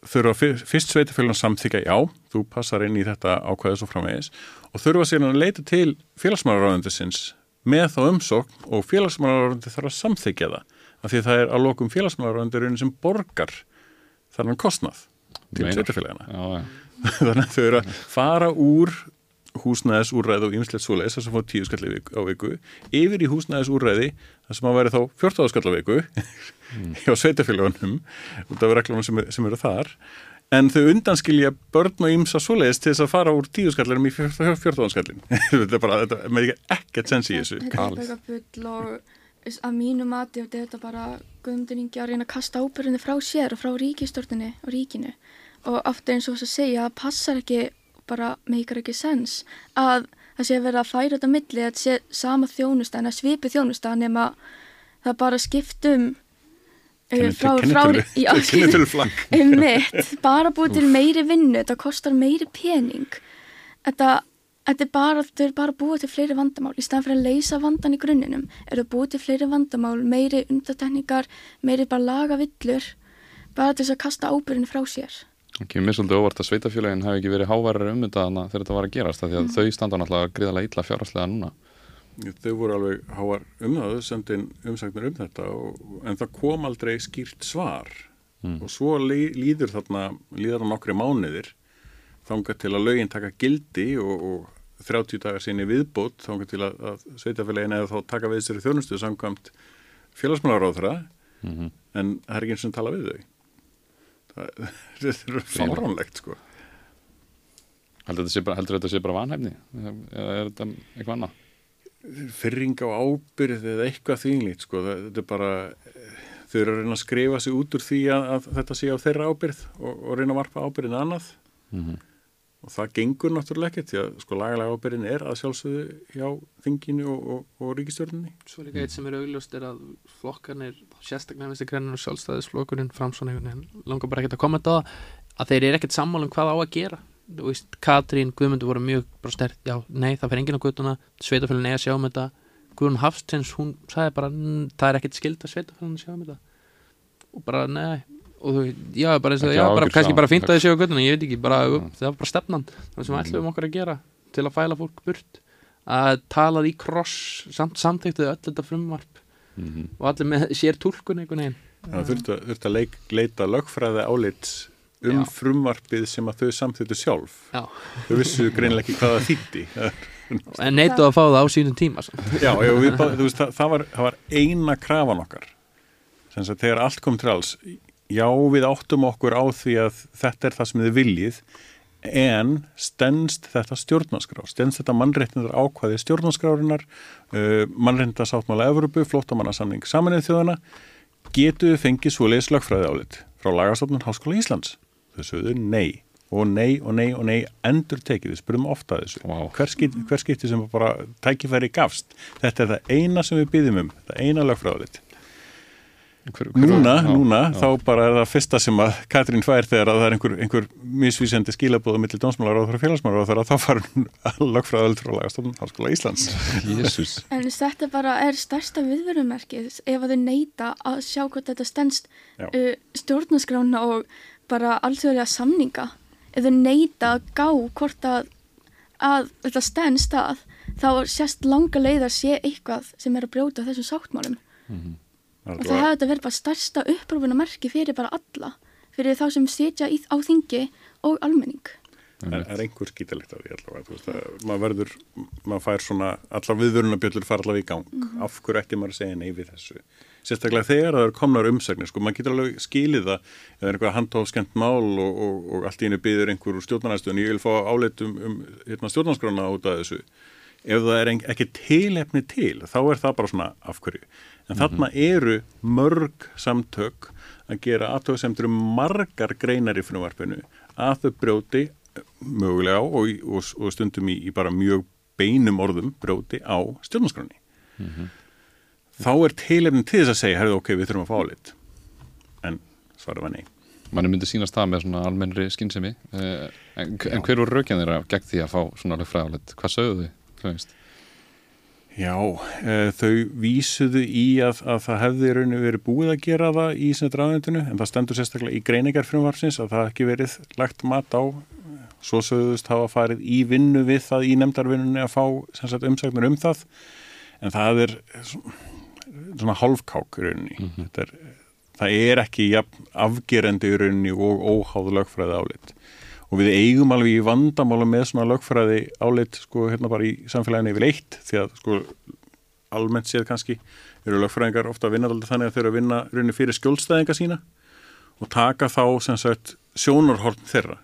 þurfa fyrst sveitafélagin samþykja já, þú passar inn í þetta ákvæðis og framvegis og þurfa síðan að leita til félagsmálaráðundisins með þá umsókn og félagsmálaráðundi þarf að samþykja það af því það er að lokum félagsmálaráðundirinn sem borgar þar hann kostnað til sveitafélagina þannig að þau eru að fara úr húsnæðisúræði og ymslegt svoleiðis þess að fá tíu skall á viku yfir í húsnæðisúræði þess að maður væri þá fjórtáðu skall á viku mm. hjá sveitafélagunum út af reglunum sem, sem eru þar. En þau undanskilja börn og ymsa svoleiðis til þess að fara úr tíu skallinum í fjórtáðu skallin þetta er bara, þetta með ekki ekkert sens í þessu. Þetta er eitthvað full og að mínu mati þetta er þetta bara guðumdurningi að reyna að kasta ábyrðinni frá sér og frá ríkistörtunni og ríkinu. Og aftur eins og þess að segja að passar ekki bara meikar ekki sens að það sé að vera að færa þetta milli að sé sama þjónusta en að svipi þjónusta nema það bara skiptum uh, frá, frá já, einmitt, bara búið til meiri vinnu þetta kostar meiri pening. Þetta, þetta er bara þau eru bara búið til fleiri vandamál. Í staðan fyrir að leysa vandan í grunninum eru búið til fleiri vandamál, meiri undatekningar meiri bara laga villur bara til þess að kasta ábyrðinu frá sér Kemur mér svolítið óvart að sveitafélagin hafi ekki verið hávarar um þetta þegar þetta var að gerast því að mm. þau standa náttúrulega gríðarlega illa fjárhastlega núna. Þau voru alveg hávar um það, sendin umsagnir um þetta og, en það kom aldrei skýrt svar mm. og svo líður þarna, líður það nokkri mánuðir þángar til að lögin taka gildi og, og 30 dagar sinni viðbót þángar til að, að sveitafélagin eða þá taka við sér í þjónustu samkvæmt félagsmálaráðra mm -hmm. en það er ekki eins og tala við þau þetta er fáránlegt sko Heldur þetta sé bara vanhæfni eða er þetta eitthvað annað? Fyrring á ábyrð eða eitthvað þýnlít sko þetta er bara þau eru að reyna að skrifa sig út úr því að, að þetta sé á þeirra ábyrð og, og reyna að varpa ábyrðin annað mm -hmm. Og það gengur náttúrulega ekki því að sko lagalega ábyrðin er að sjálfsögðu hjá þinginu og, og, og ríkistjórninni Svo líka eitt sem er augljóst er að flokkarnir, sérstaklega viðstu grænir og sjálfstæðisflokkurinn framsvon langar bara ekkert að kommenta á það að þeir eru ekkert sammála um hvað á að gera. Veist, Katrín, Guðmundur voru mjög bara stert, já, nei, það fer enginn á guttuna sveitafélagin er að sjá um þetta. Guðrún Hafstins, hún sagði bara "Mm, það er ekkert skild að sveitafélagin sjá um þetta. Og bara, nei og þú, já, bara eins og, Ekki já, bara, kannski bara þið séu á guttuna, ég veit ekki, bara, Já. það var bara stefnan það sem við Mhm. ætlum okkur að gera til að fæla fólk burt að talað í kross samt samþyktuðu öll þetta frumvarp Mhm. og allir með sér túlkun einhvern veginn það þurfti, að- þurfti að leik, leita lögfræði álits um Já. frumvarpið sem að þau samþýttu sjálf Já. þau vissu greinilega ekki hvað það þýtti en neittu að fá það á sínum tíma sko. Já, já við, bá- þú veist, það, það, var, það var eina krafan okkar sem að þegar allt kom til alls já við áttum okkur á því að þetta er það sem þið viljið en stendst þetta stjórnarskrá? Stendst þetta mannréttindar ákvæði stjórnarskrárinar uh, mannréttindarsáttmála Evropu, flóttamannasamning saminnið þjóðana getur við fengið svoleiðis lögfræði álit frá lagastofnun Háskóla Íslands? Þau sögðu nei. Og nei og nei og nei endur tekið, við spurðum ofta þessu. Vá. hver, skipti, hver skipti sem bara tækifæri gafst? Þetta er það eina sem við byggjum um það eina lögfræðalit Hver, hver, núna, já, núna, já. þá bara er það fyrsta sem að Katrín fær þegar að það er einhver, einhver misvísandi skilabóða millir dómsmálar og þeirra félagsmálar og þegar þá fara lögfræðalit frá lagastofnun Háskóla Íslands Jésús En þetta bara er stærsta viðverumerkið ef að þau neyta að sjá hvort þetta stendst uh, stjórnarskrána og bara alþjóðlega samninga. Ef þau neyta að gá hvort að, að þetta stendst að þá sést langa leið að sé eitthvað sem er að brjóta þessum sáttmálum. Og það hefði þetta verið bara stærsta upprófunamerki fyrir bara alla, fyrir þá sem sitja í, á þingi og almenning. Það er- er einhver skítalegt af því allavega, þú veist, að maður verður, maður fær svona, allar viðvörunabjöllur fara allavega í gang, af hverju ætti maður að segja nei við þessu. Sérstaklega þegar það er komnar umsagnir, sko, maður getur alveg skilið það, er eitthvað handhófskent mál og, og, og allt í henni byður einhver úr stjórnarnæstöðun, ég vil fá áleitt um, um hérna, stjórnarskrána út af þessu. Ef það er ekki tilefni til, þá er það bara svona af hverju. En þarna eru mörg samtök að gera aðtöðsemtur um margar greinar í frumvarpinu að þau brjóti mögulega á og, og, og stundum í, í bara mjög beinum orðum brjóti á stjórnarskránni. Þá er tilefni til þess að segja, herðu ok, við þurfum að fá álit. En svarað var nei. manni myndi sínast það með svona almennri skynsemi eh, en, en hver voru raukjan þeirra gegn því að fá svona lögfræðalegt, hvað sögðu þið? Já, e, þau vísuðu í að, að það hefði í rauninu verið búið að gera það í sem drafnendinu, en það stendur sérstaklega í greiningar frumvarsins að það ekki verið lagt mat á, svo sögðust hafa farið í vinnu við það í nefndarvinnunni að fá sagt, umsagnir um það, en það er svona, í rauninni. Þetta er, það er ekki jafn afgerandi rauninni og óháð lögfræði álit og við eigum alveg í vandamála með svona lögfræði álit sko hérna bara í samfélaginu yfir eitt því að sko almennt séð kannski eru lögfræðingar ofta að vinna alltaf þannig að þeir eru að vinna rauninni fyrir skjólstæðinga sína og taka þá sem sagt sjónarhorn þeirra.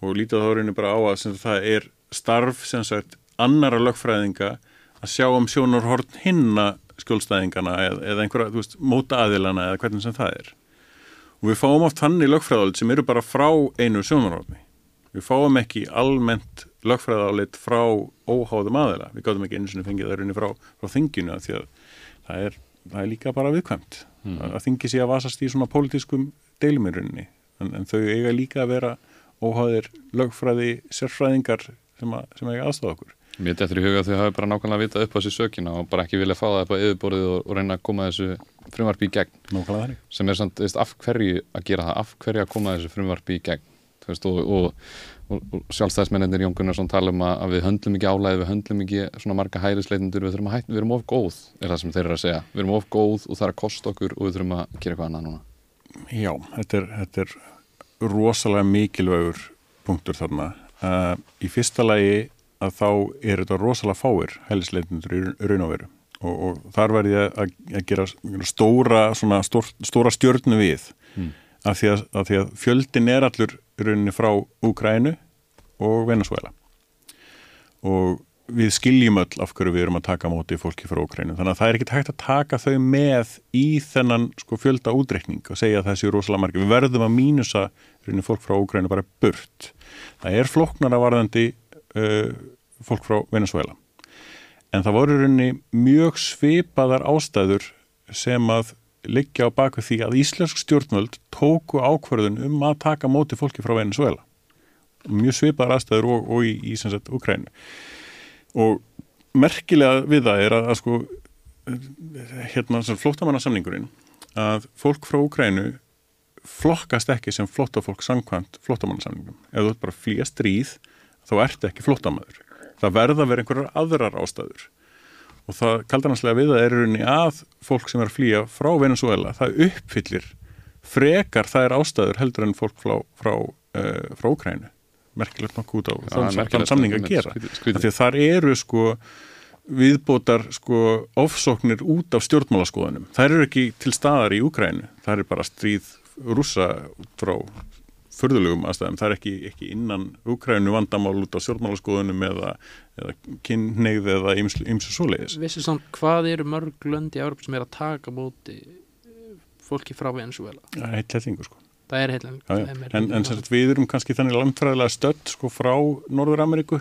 Og lítið þá rauninni bara á að sagt, það er starf sem sagt annara lögfræðinga að sjá um sjónarhorn hinna skjólstæðingana eða, eða einhverja, þú veist, móta aðilana eða hvernig sem það er og við fáum oft þannig lögfræðálit sem eru bara frá einu sjónarhorni. Við fáum ekki almennt lögfræðálit frá óháðum aðila. Við gáðum ekki einu sinni fengið það runni frá, frá þinginu af því að það er, það er líka bara viðkvæmt. Mm. Að þingi sé að vasast í svona pólitískum deilum í runni. En, en þau eiga líka að vera óháðir lögfræði sérfræðingar sem, að, sem eiga aðstofa okkur. Mér dettur í huga að þau hafi bara nákvæmlega vitað upp á þessu sökina og bara ekki vilja fá það upp á yfirborðið og, og reyna að koma þessu frumvarpi í gegn. Nókvæmlega þannig. sem er samt, veist, af hverju að gera það? Af hverju að koma þessu frumvarpi í gegn? Þú veist, og, og, og, og sjálfstæðismennir Jón Gunnarsson tala um að, að við höndlum ekki álæði, við höndlum ekki svona marga hærisleitundur, við þurfum að hætta, við erum of góð er það sem þeir eru að segja, við erum of góð og það er að kosta okkur og við þurfum að gera eitthvað annað núna. Já, þetta er, þetta er rosalega mikilvægur punktur þarna. Uh, í fyrsta lagi að þá er þetta rosalega fáir hælisleitundur í raun og veru og, og þar verði ég að, að gera stóra, svona, stór, stóra stjörnu við Mm. af, því að, af því að fjöldin er allur rauninni frá Úgrænu og Venezuela og við skiljum öll af hverju við erum að taka móti fólki frá Ukrænu. Þannig að það er ekkit hægt að taka þau með í þennan sko fjölda útreikning og segja að það séu rosalega margir. Við verðum að mínusa rauninni fólk frá Ukrænu bara burt. Það er floknara varðandi uh, fólk frá Venezuela. En það voru rauninni mjög svipaðar ástæður sem að liggja á baku því að Íslensk stjórnvöld tóku ákvarðun um að taka móti fólki frá Venezuela. Mjög svipaðar ástæður og, og í, í sagt Ukrænu og merkilega við það er að, að sko hérna flóttamannasamningurinn að fólk frá Ukrænu flokkast ekki sem flóttafólk sangkvæmt flóttamannasamningum. Ef þú bara flýja stríð þá ert ekki flóttamaður. Það verða að vera einhverjar aðrar ástæður. Og það kaldanarslega við það er rauninni að fólk sem er að flýja frá Venezuela það uppfyllir frekar er ástæður heldur en fólk frá, frá, uh, frá Ukrænu merkilegt nokkuð út á þann samning að gera. því að þar eru sko viðbótar sko ofsóknir út af stjórnmálaskoðunum. Það eru ekki til staðar í Ukrænu það eru bara stríð rúsa frá förðulegum aðstæðum, það er ekki, ekki innan Ukrænu vandamál út á stjórnmálaskoðunum eða, eða kynneið eða ymsu svoleiðis. Vissu samt hvað eru mörg löndi í Európa sem er að taka móti fólki frá Venezuela? Það er heitt lettingu sko. Það er heitlega ja, en, en sagt, við erum kannski þannig landfræðilega stödd sko frá Norður-Ameríku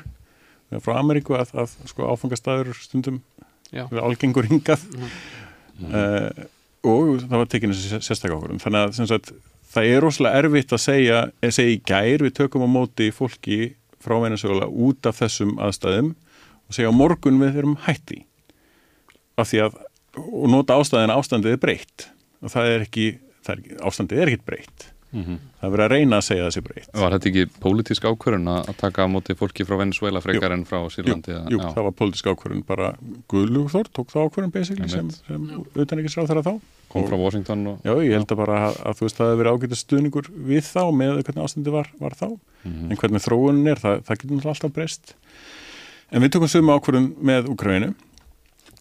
frá Ameríku að, að sko, áfangastæður stundum algengur hingað. Mm. uh, og það var tekinu sérstaklega ákvörðum þannig að sagt, það er rosalega erfitt að segja að segja í gær við tökum á móti fólki frá Venezuela út af þessum aðstæðum og segja morgun við erum hætti af því að og nota ástæðin ástandið er breytt og það er ekki, það er, ástandið er ekki breytt Mm -hmm. Það verður að reyna að segja þessi breytt. Var þetta ekki pólitísk ákvörðun að taka á móti fólki frá Venezuela frekar jú, en frá Sýrlandi? Jú, jú það var pólitísk ákvörðun bara Guðlugþór tók það ákvörðun basically sem, sem utanriksráð þeirra þá. Kom frá Washington og... Já, ég held að bara að, að þú veist að það hefur verið ágætið stuðningur við þá með hvernig ástandi var, var þá. Mm -hmm. En hvernig þróunin er, það, það getur alltaf breyst. En við tökum sögum ákvörðun með Ukraínu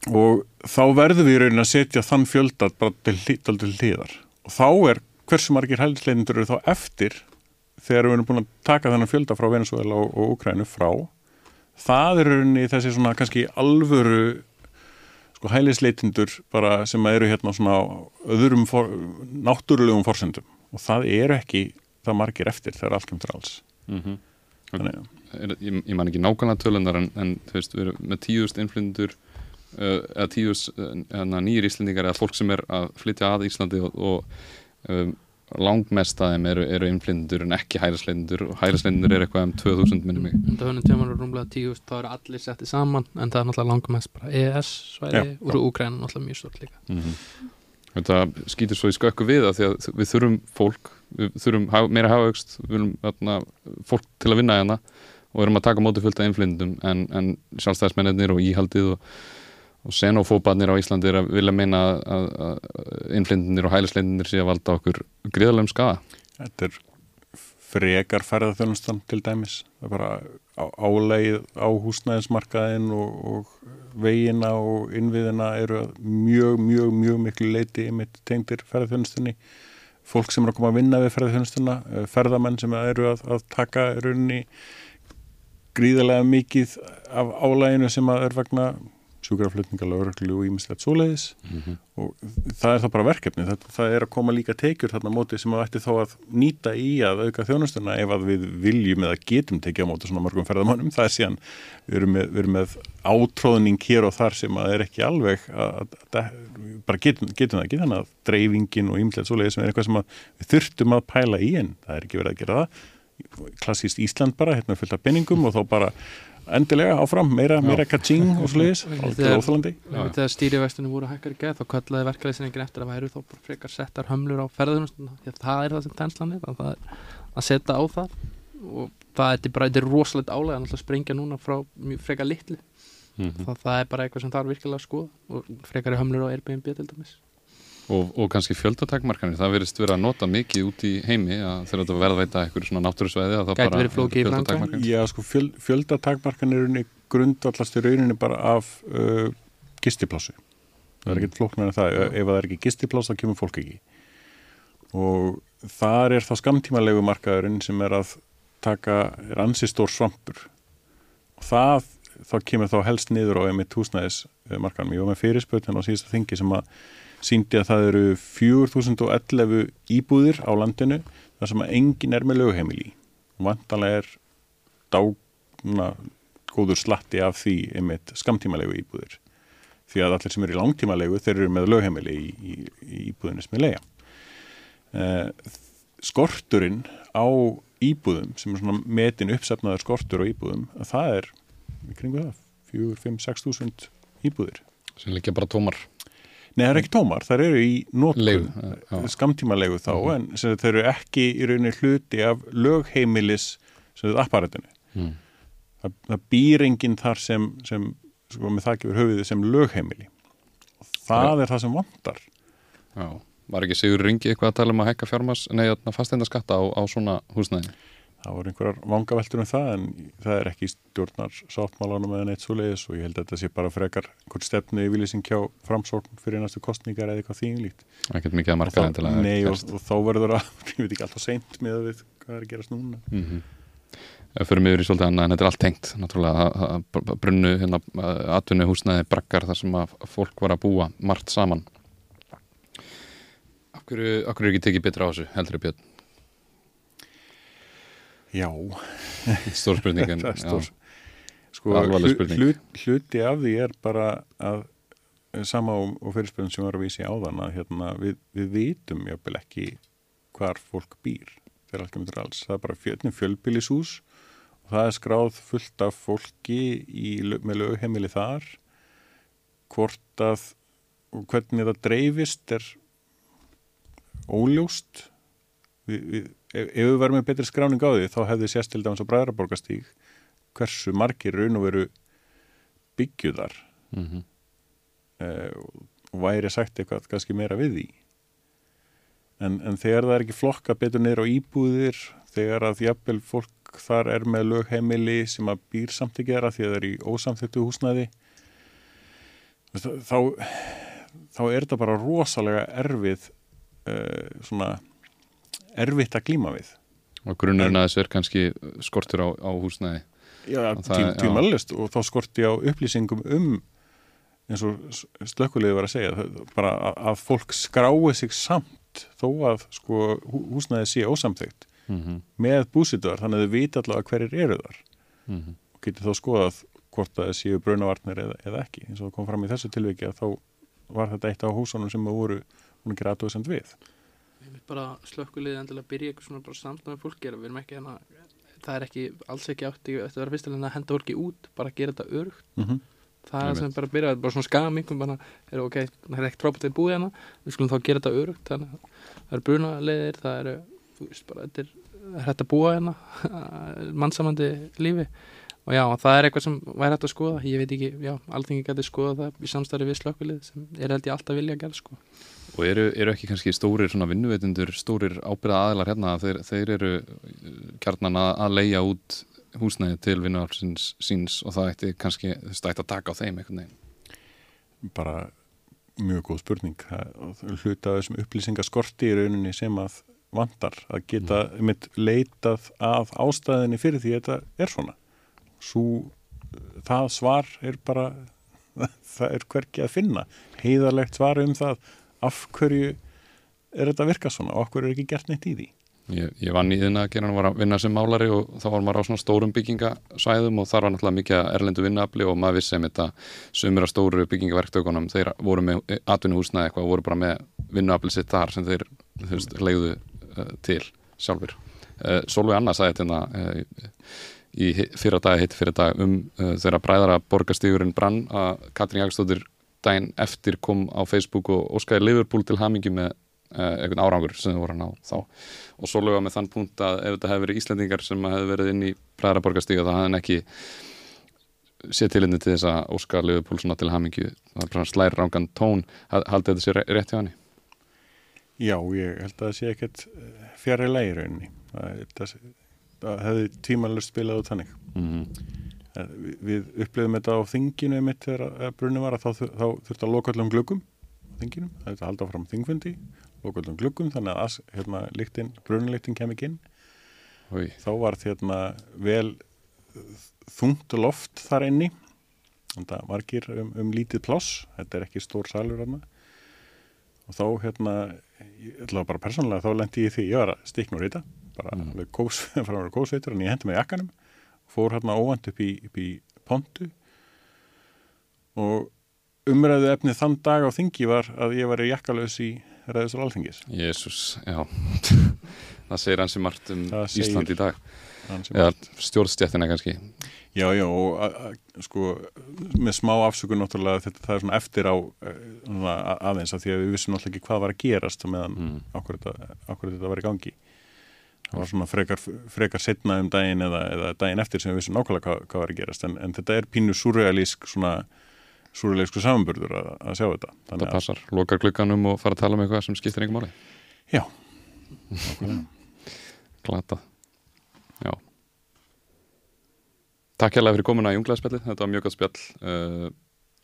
og þá verðum við í raunin að setja þann fjöldat bara til, til hliðar og þá er hversu margir hælisleitindur eru þá eftir þegar við erum búin að taka þennan fjölda frá Venezuela og, og Ukrænu frá það eru unni þessi svona kannski alvöru sko hælisleitindur bara sem eru hérna svona öðrum for, náttúrulegum forsendum. Og það eru ekki það margir eftir þegar allt kemur til alls. Mm -hmm. Þannig, er, ég, ég man ekki nákvæmlega tölunar en, en þú veist, við erum með tíðust innflyndur uh, eða tíðust uh, nýjir íslendingar eða fólk sem er að flytja að Íslandi og, og um, langmest að þeim eru, eru innflindur en ekki hærisleitindur og hærisleitindur er eitthvað um 2000 minnum mig. Það höfum tjóman og rúmlega 10.000 þá eru allir settið saman en það er náttúrulega langmest bara EES svæði úr Úgræn náttúrulega mjög stort líka. Mm -hmm. Þetta skýtur svo í skökku við að því að við þurfum fólk við þurfum meira hafaugst við þurfum atna, fólk til að vinna hérna og erum að taka móti fullt af innflindum en, en sjálfstæðismennir og íhaldið og og xenofóbarnir á Íslandi er að vilja meina að, að innflindinir og hælisleindinir sé að valda okkur gríðarlegum skaða. Þetta er frekar ferðarþjónustan til dæmis. Það er bara áleið á húsnæðismarkaðin og, og veginna og innviðina eru mjög, mjög, mjög miklu leiti með tengdir ferðarþjónustunni. Fólk sem er að koma að vinna við ferðarþjónustuna, eh, ferðamenn sem eru að, að taka rauninni gríðarlega mikið af álæginu sem að er vegna sjúkraflutninga, lauröklu og ímislegt svoleiðis. Mm -hmm. og það er þá bara verkefni. Það, það er að koma líka teikjur þarna móti sem að ætti þá að nýta í að auka þjónustuna ef að við viljum eða getum tekið á móti svona mörgum ferðamannum það er síðan, við erum með, við erum með átróðning hér og þar sem að er ekki alveg að, að bara getum, getum það ekki. Þannig að dreifingin og ímislegt svoleiðis sem er eitthvað sem við þurftum að pæla í en það er ekki verið að gera það. Klassíst Ísland bara, hérna fullt af benningum og þá bara endilega áfram, meira, meira kaching og sluðis, alltaf óþálandi Þegar stýrivextunum voru hækkar í geð þá kallaði verkefliðsyningin eftir að væru þá frekar settar hömlur á ferðunum það er það sem tenslan er það er að setja á það. Og það er bara, þetta er rosalega álega að sprengja núna frá frekar litli mm -hmm. það, það er bara eitthvað sem þarf virkilega að skoða og frekar í hömlur á Airbnb til dæmis Og, og kannski fjöldatakmarkanir, það verist verið að nota mikið út í heimi að þegar þetta veita eitthvað svona náttúrusvæði að það Gæti bara fjöldatakmarkanir. Já, sko fjöld, fjöldatakmarkanir er grundvallast í rauninni bara af uh, gistiplásu. Það er mm. ekkert flóknar en það, ja. ef það er ekki gistiplás þá kemur fólk ekki. Og þar er þá skamtímalegu markaðurinn sem er að taka, er ansistór svampur. Og það þá kemur þá helst niður á einmitt húsnæðismarkanum. Ég var með fyrirspötun á síðasta þingi sem að síndi að það eru 4011 íbúðir á landinu þar sem að engin er með lögheimili. Vantanlega er dána góður slatti af því einmitt skamtímalegu íbúðir. Því að allir sem eru í langtímalegu þeir eru með lögheimili í, í, í íbúðinu sem er leiða. Eh, skorturinn á íbúðum sem er svona metin uppsefnaður skortur á íbúðum að það er í kringu það 4, 5, 6 þúsund íbúðir sem líka bara tómar Nei, það er ekki tómar, það eru í já. skamtímalegu þá Mhm. en þeir eru ekki í rauninni hluti af lögheimilis apparatinu. Mm. það, það býr enginn þar sem, sem sko, með það gefur höfuðið sem lögheimili. Og það er það sem vantar. Já, var ekki Sigur Ringi eitthvað að tala um að hekka fjármas, nei, fasteinda skatta á, á svona húsnæði það voru einhverjar vangaveltur um það en það er ekki stjórnar sáttmálanum eða neitt svoleiðis og ég held að þetta sé bara frekar einhvern stefnu í viljusing hjá framsókn fyrir næstu kostningar eða eitthvað þínlíkt ekkert mikið að marka þá, Nei, og, og þá verður það, ég veit ekki alltaf seint með við hvað er að gerast núna. Mm -hmm. fyrir mig í svolítið annað en þetta er allt tengt náttúrulega að- að að brunnu hérna atvinnu húsnæði brakkar þar sem að fólk var að búa margt saman. Akkur, akkur er ekki tekið betra á þessu heldur Já, stór spurningin það er stór. Sko, Alvarleg spurning. hlut, hluti af því er bara að sama og, og fyrirspilin sem var að vísi áðan að hérna, við, við vitum jáfnvel ekki hvar fólk býr þegar allt kemur til alls. Það er bara fjöldin fjölbýlishús og það er skráð fullt af fólki í, með lögheimili þar. Hvort að hvernig það dreifist er óljóst við, við, ef, ef við varum með betri skráning á því þá hefði sést til dæmis á Bræðraborgastíg hversu margir raun og veru byggjuðar Mm eh, og væri sagt eitthvað kannski meira við því. En, en þegar það er ekki flokka betur niður á íbúðir þegar að jafnvel fólk þar er með lögheimili sem að býr samt ekki þeirra því að það er í ósamþyktu húsnæði þá, þá, þá er þetta bara rosalega erfið uh, svona erfitt að glíma við. Og grunnurinn að þessu er kannski skortur á, á húsnæði. Já, tím, já. tímalist og þá skorti á upplýsingum um eins og slökkulegði var að segja bara að, fólk skrái sig samt þó að sko hú- húsnæði sé ósamþygt mm -hmm. með búsituðar þannig að þau vita allavega hverjir eru þar. Mm og getur þá skoðað hvort að það séu brunavarnir eða, eða ekki. Eins og það kom fram í þessu tilviki að þá var þetta eitt af húsunum sem voru hún ekki rætuðsend við. Ég vil bara slökkulegði endilega byrja eitthvað svona bara samstæð með fólk gera, við erum ekki hérna það er ekki, alls ekki átti að vera fyrstilega að henda fólki út, bara gera þetta örugt mm -hmm. það er sem bara byrja, bara svona skam einhvern bara, er ok, það er ekkert frábært að búið hérna við skulum þá gera þetta örugt þannig að það eru brunaleiðir, það eru þú veist bara, þetta er, hægt að búa hérna mannsamandi lífi. Og já, það er eitthvað sem væri hægt að skoða ég veit ekki, já, alltingi gæti skoða það í samstarfi við slökkulið sem er held ég alltaf vilja að gera sko Og eru, eru ekki kannski stórir svona vinnuveitundur, stórir ábyrða aðilar hérna, þeir, þeir eru kjarnan að, að leia út húsnæði til vinnuaflsins síns og það ætti kannski, ætti að taka á þeim einhvern veginn. bara mjög góð spurning hluta af þessum upplýsingaskorti í rauninni sem að vantar að geta mm. mitt leitað að ástæðinni fyrir því að þetta er svona svo það svar er bara það er hverki að finna heiðarlegt svar um það af hverju er þetta að virka svona og af hverju er ekki gert neitt í því Ég, ég vann í þinn að gera hann var að vinna sem málari og þá var maður á svona stórum byggingasvæðum og þar var náttúrulega mikið erlendu vinnuafli og maður vissi sem þetta sumir af stóru byggingaverktökunum þeir voru með atvinnuhúsnaði eitthvað og voru bara með vinnuafli sitt þar sem þeir veist, leiðu uh, til sjálfur. Uh, Solveig Anna sagði þetta uh, í fyrra dag, hitt fyrra dag um þeirra bræðara borgastígurinn brann að Katrín Jagstóttir daginn eftir kom á Facebook og óskaði Liverpool til hamingi með uh, einhvern árangur sem þau voru hann á þá. Og svo lögða með þann punkt að ef þetta hefði verið Íslendingar sem hefði verið inn í Bræðaraborgastíga þá hefði ekki séð tilinni til þess að Óskar Liverpool svona til hamingju. Það er slæri rángan tón. Ha- haldið þetta sér rétt hjá hann Já, ég held að það sé ekkert fjari lægi rauninni. Það, það, það hefði tímalust spilað út þannig. Mm -hmm. Eh, Við, upplifum þetta á þinginu mitt þegar að brunni var að þá, þá þurfti að loka allum gluggum á þinginu, það er að halda fram þingfundi loka allum gluggum þannig að hérna, lyktin, brunniliktin kem ekki inn. Új, þá var hérna vel þungt loft þar inni. Standa margir um, um lítið pláss, þetta er ekki stór salur hana og þá hérna, ég ætla bara persónulega þá lendi ég því, ég var að stiknur í þetta bara Mm. alveg kós, frá að vera kósveitur en ég hendi mig jakkanum, fór hérna óvand upp í, upp í pontu. Og umræðu efnið þann dag á þingi var að ég var jakkalös í ræðisal alþingis. Jésús, já. Það segir hansi margt um Ísland í dag. eða stjórnstjættina kannski. Já, já, og a, a, sko með smá afsökun náttúrulega þetta það er svona eftir á eh, aðeins af því að við vissum náttúrulega ekki hvað var að gerast meðan mm. okkur þetta, þetta var í gangi það var svona frekar, frekar setna um daginn eða, eða daginn eftir sem við vissum nákvæmlega hvað, hvað var að gerast. En, en þetta er pínu surrealísk svona surrealísku samanburður að, að sjá þetta. Það Þannig að, passar, lokar glugganum og fara að tala um eitthvað sem skiptir einhver máli. Já, glata. Já. Takk hérlega fyrir komuna í Junglæðspjalli, þetta var mjög gott spjall. Uh,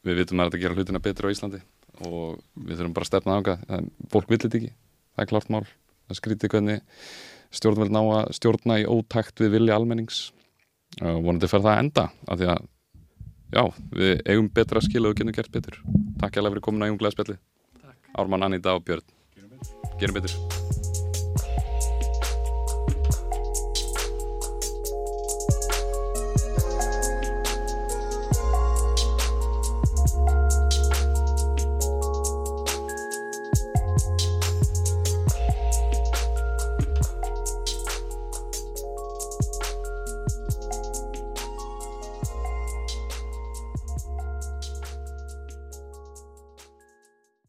við vitum að þetta gera hlutina betur á Íslandi og við þurfum bara að stefna ánga en fólk vill þetta ekki, það er klart mál. Það skrítið hvernig stjórnveld ná að stjórna í ótakt við vilja almennings. Og vonandi fer það að enda af því að já, við eigum betra skil og við getum gert betur. Takk hérlega fyrir komuna í Junglæðspjalli Ármann, Anita og Björn. Gerum betur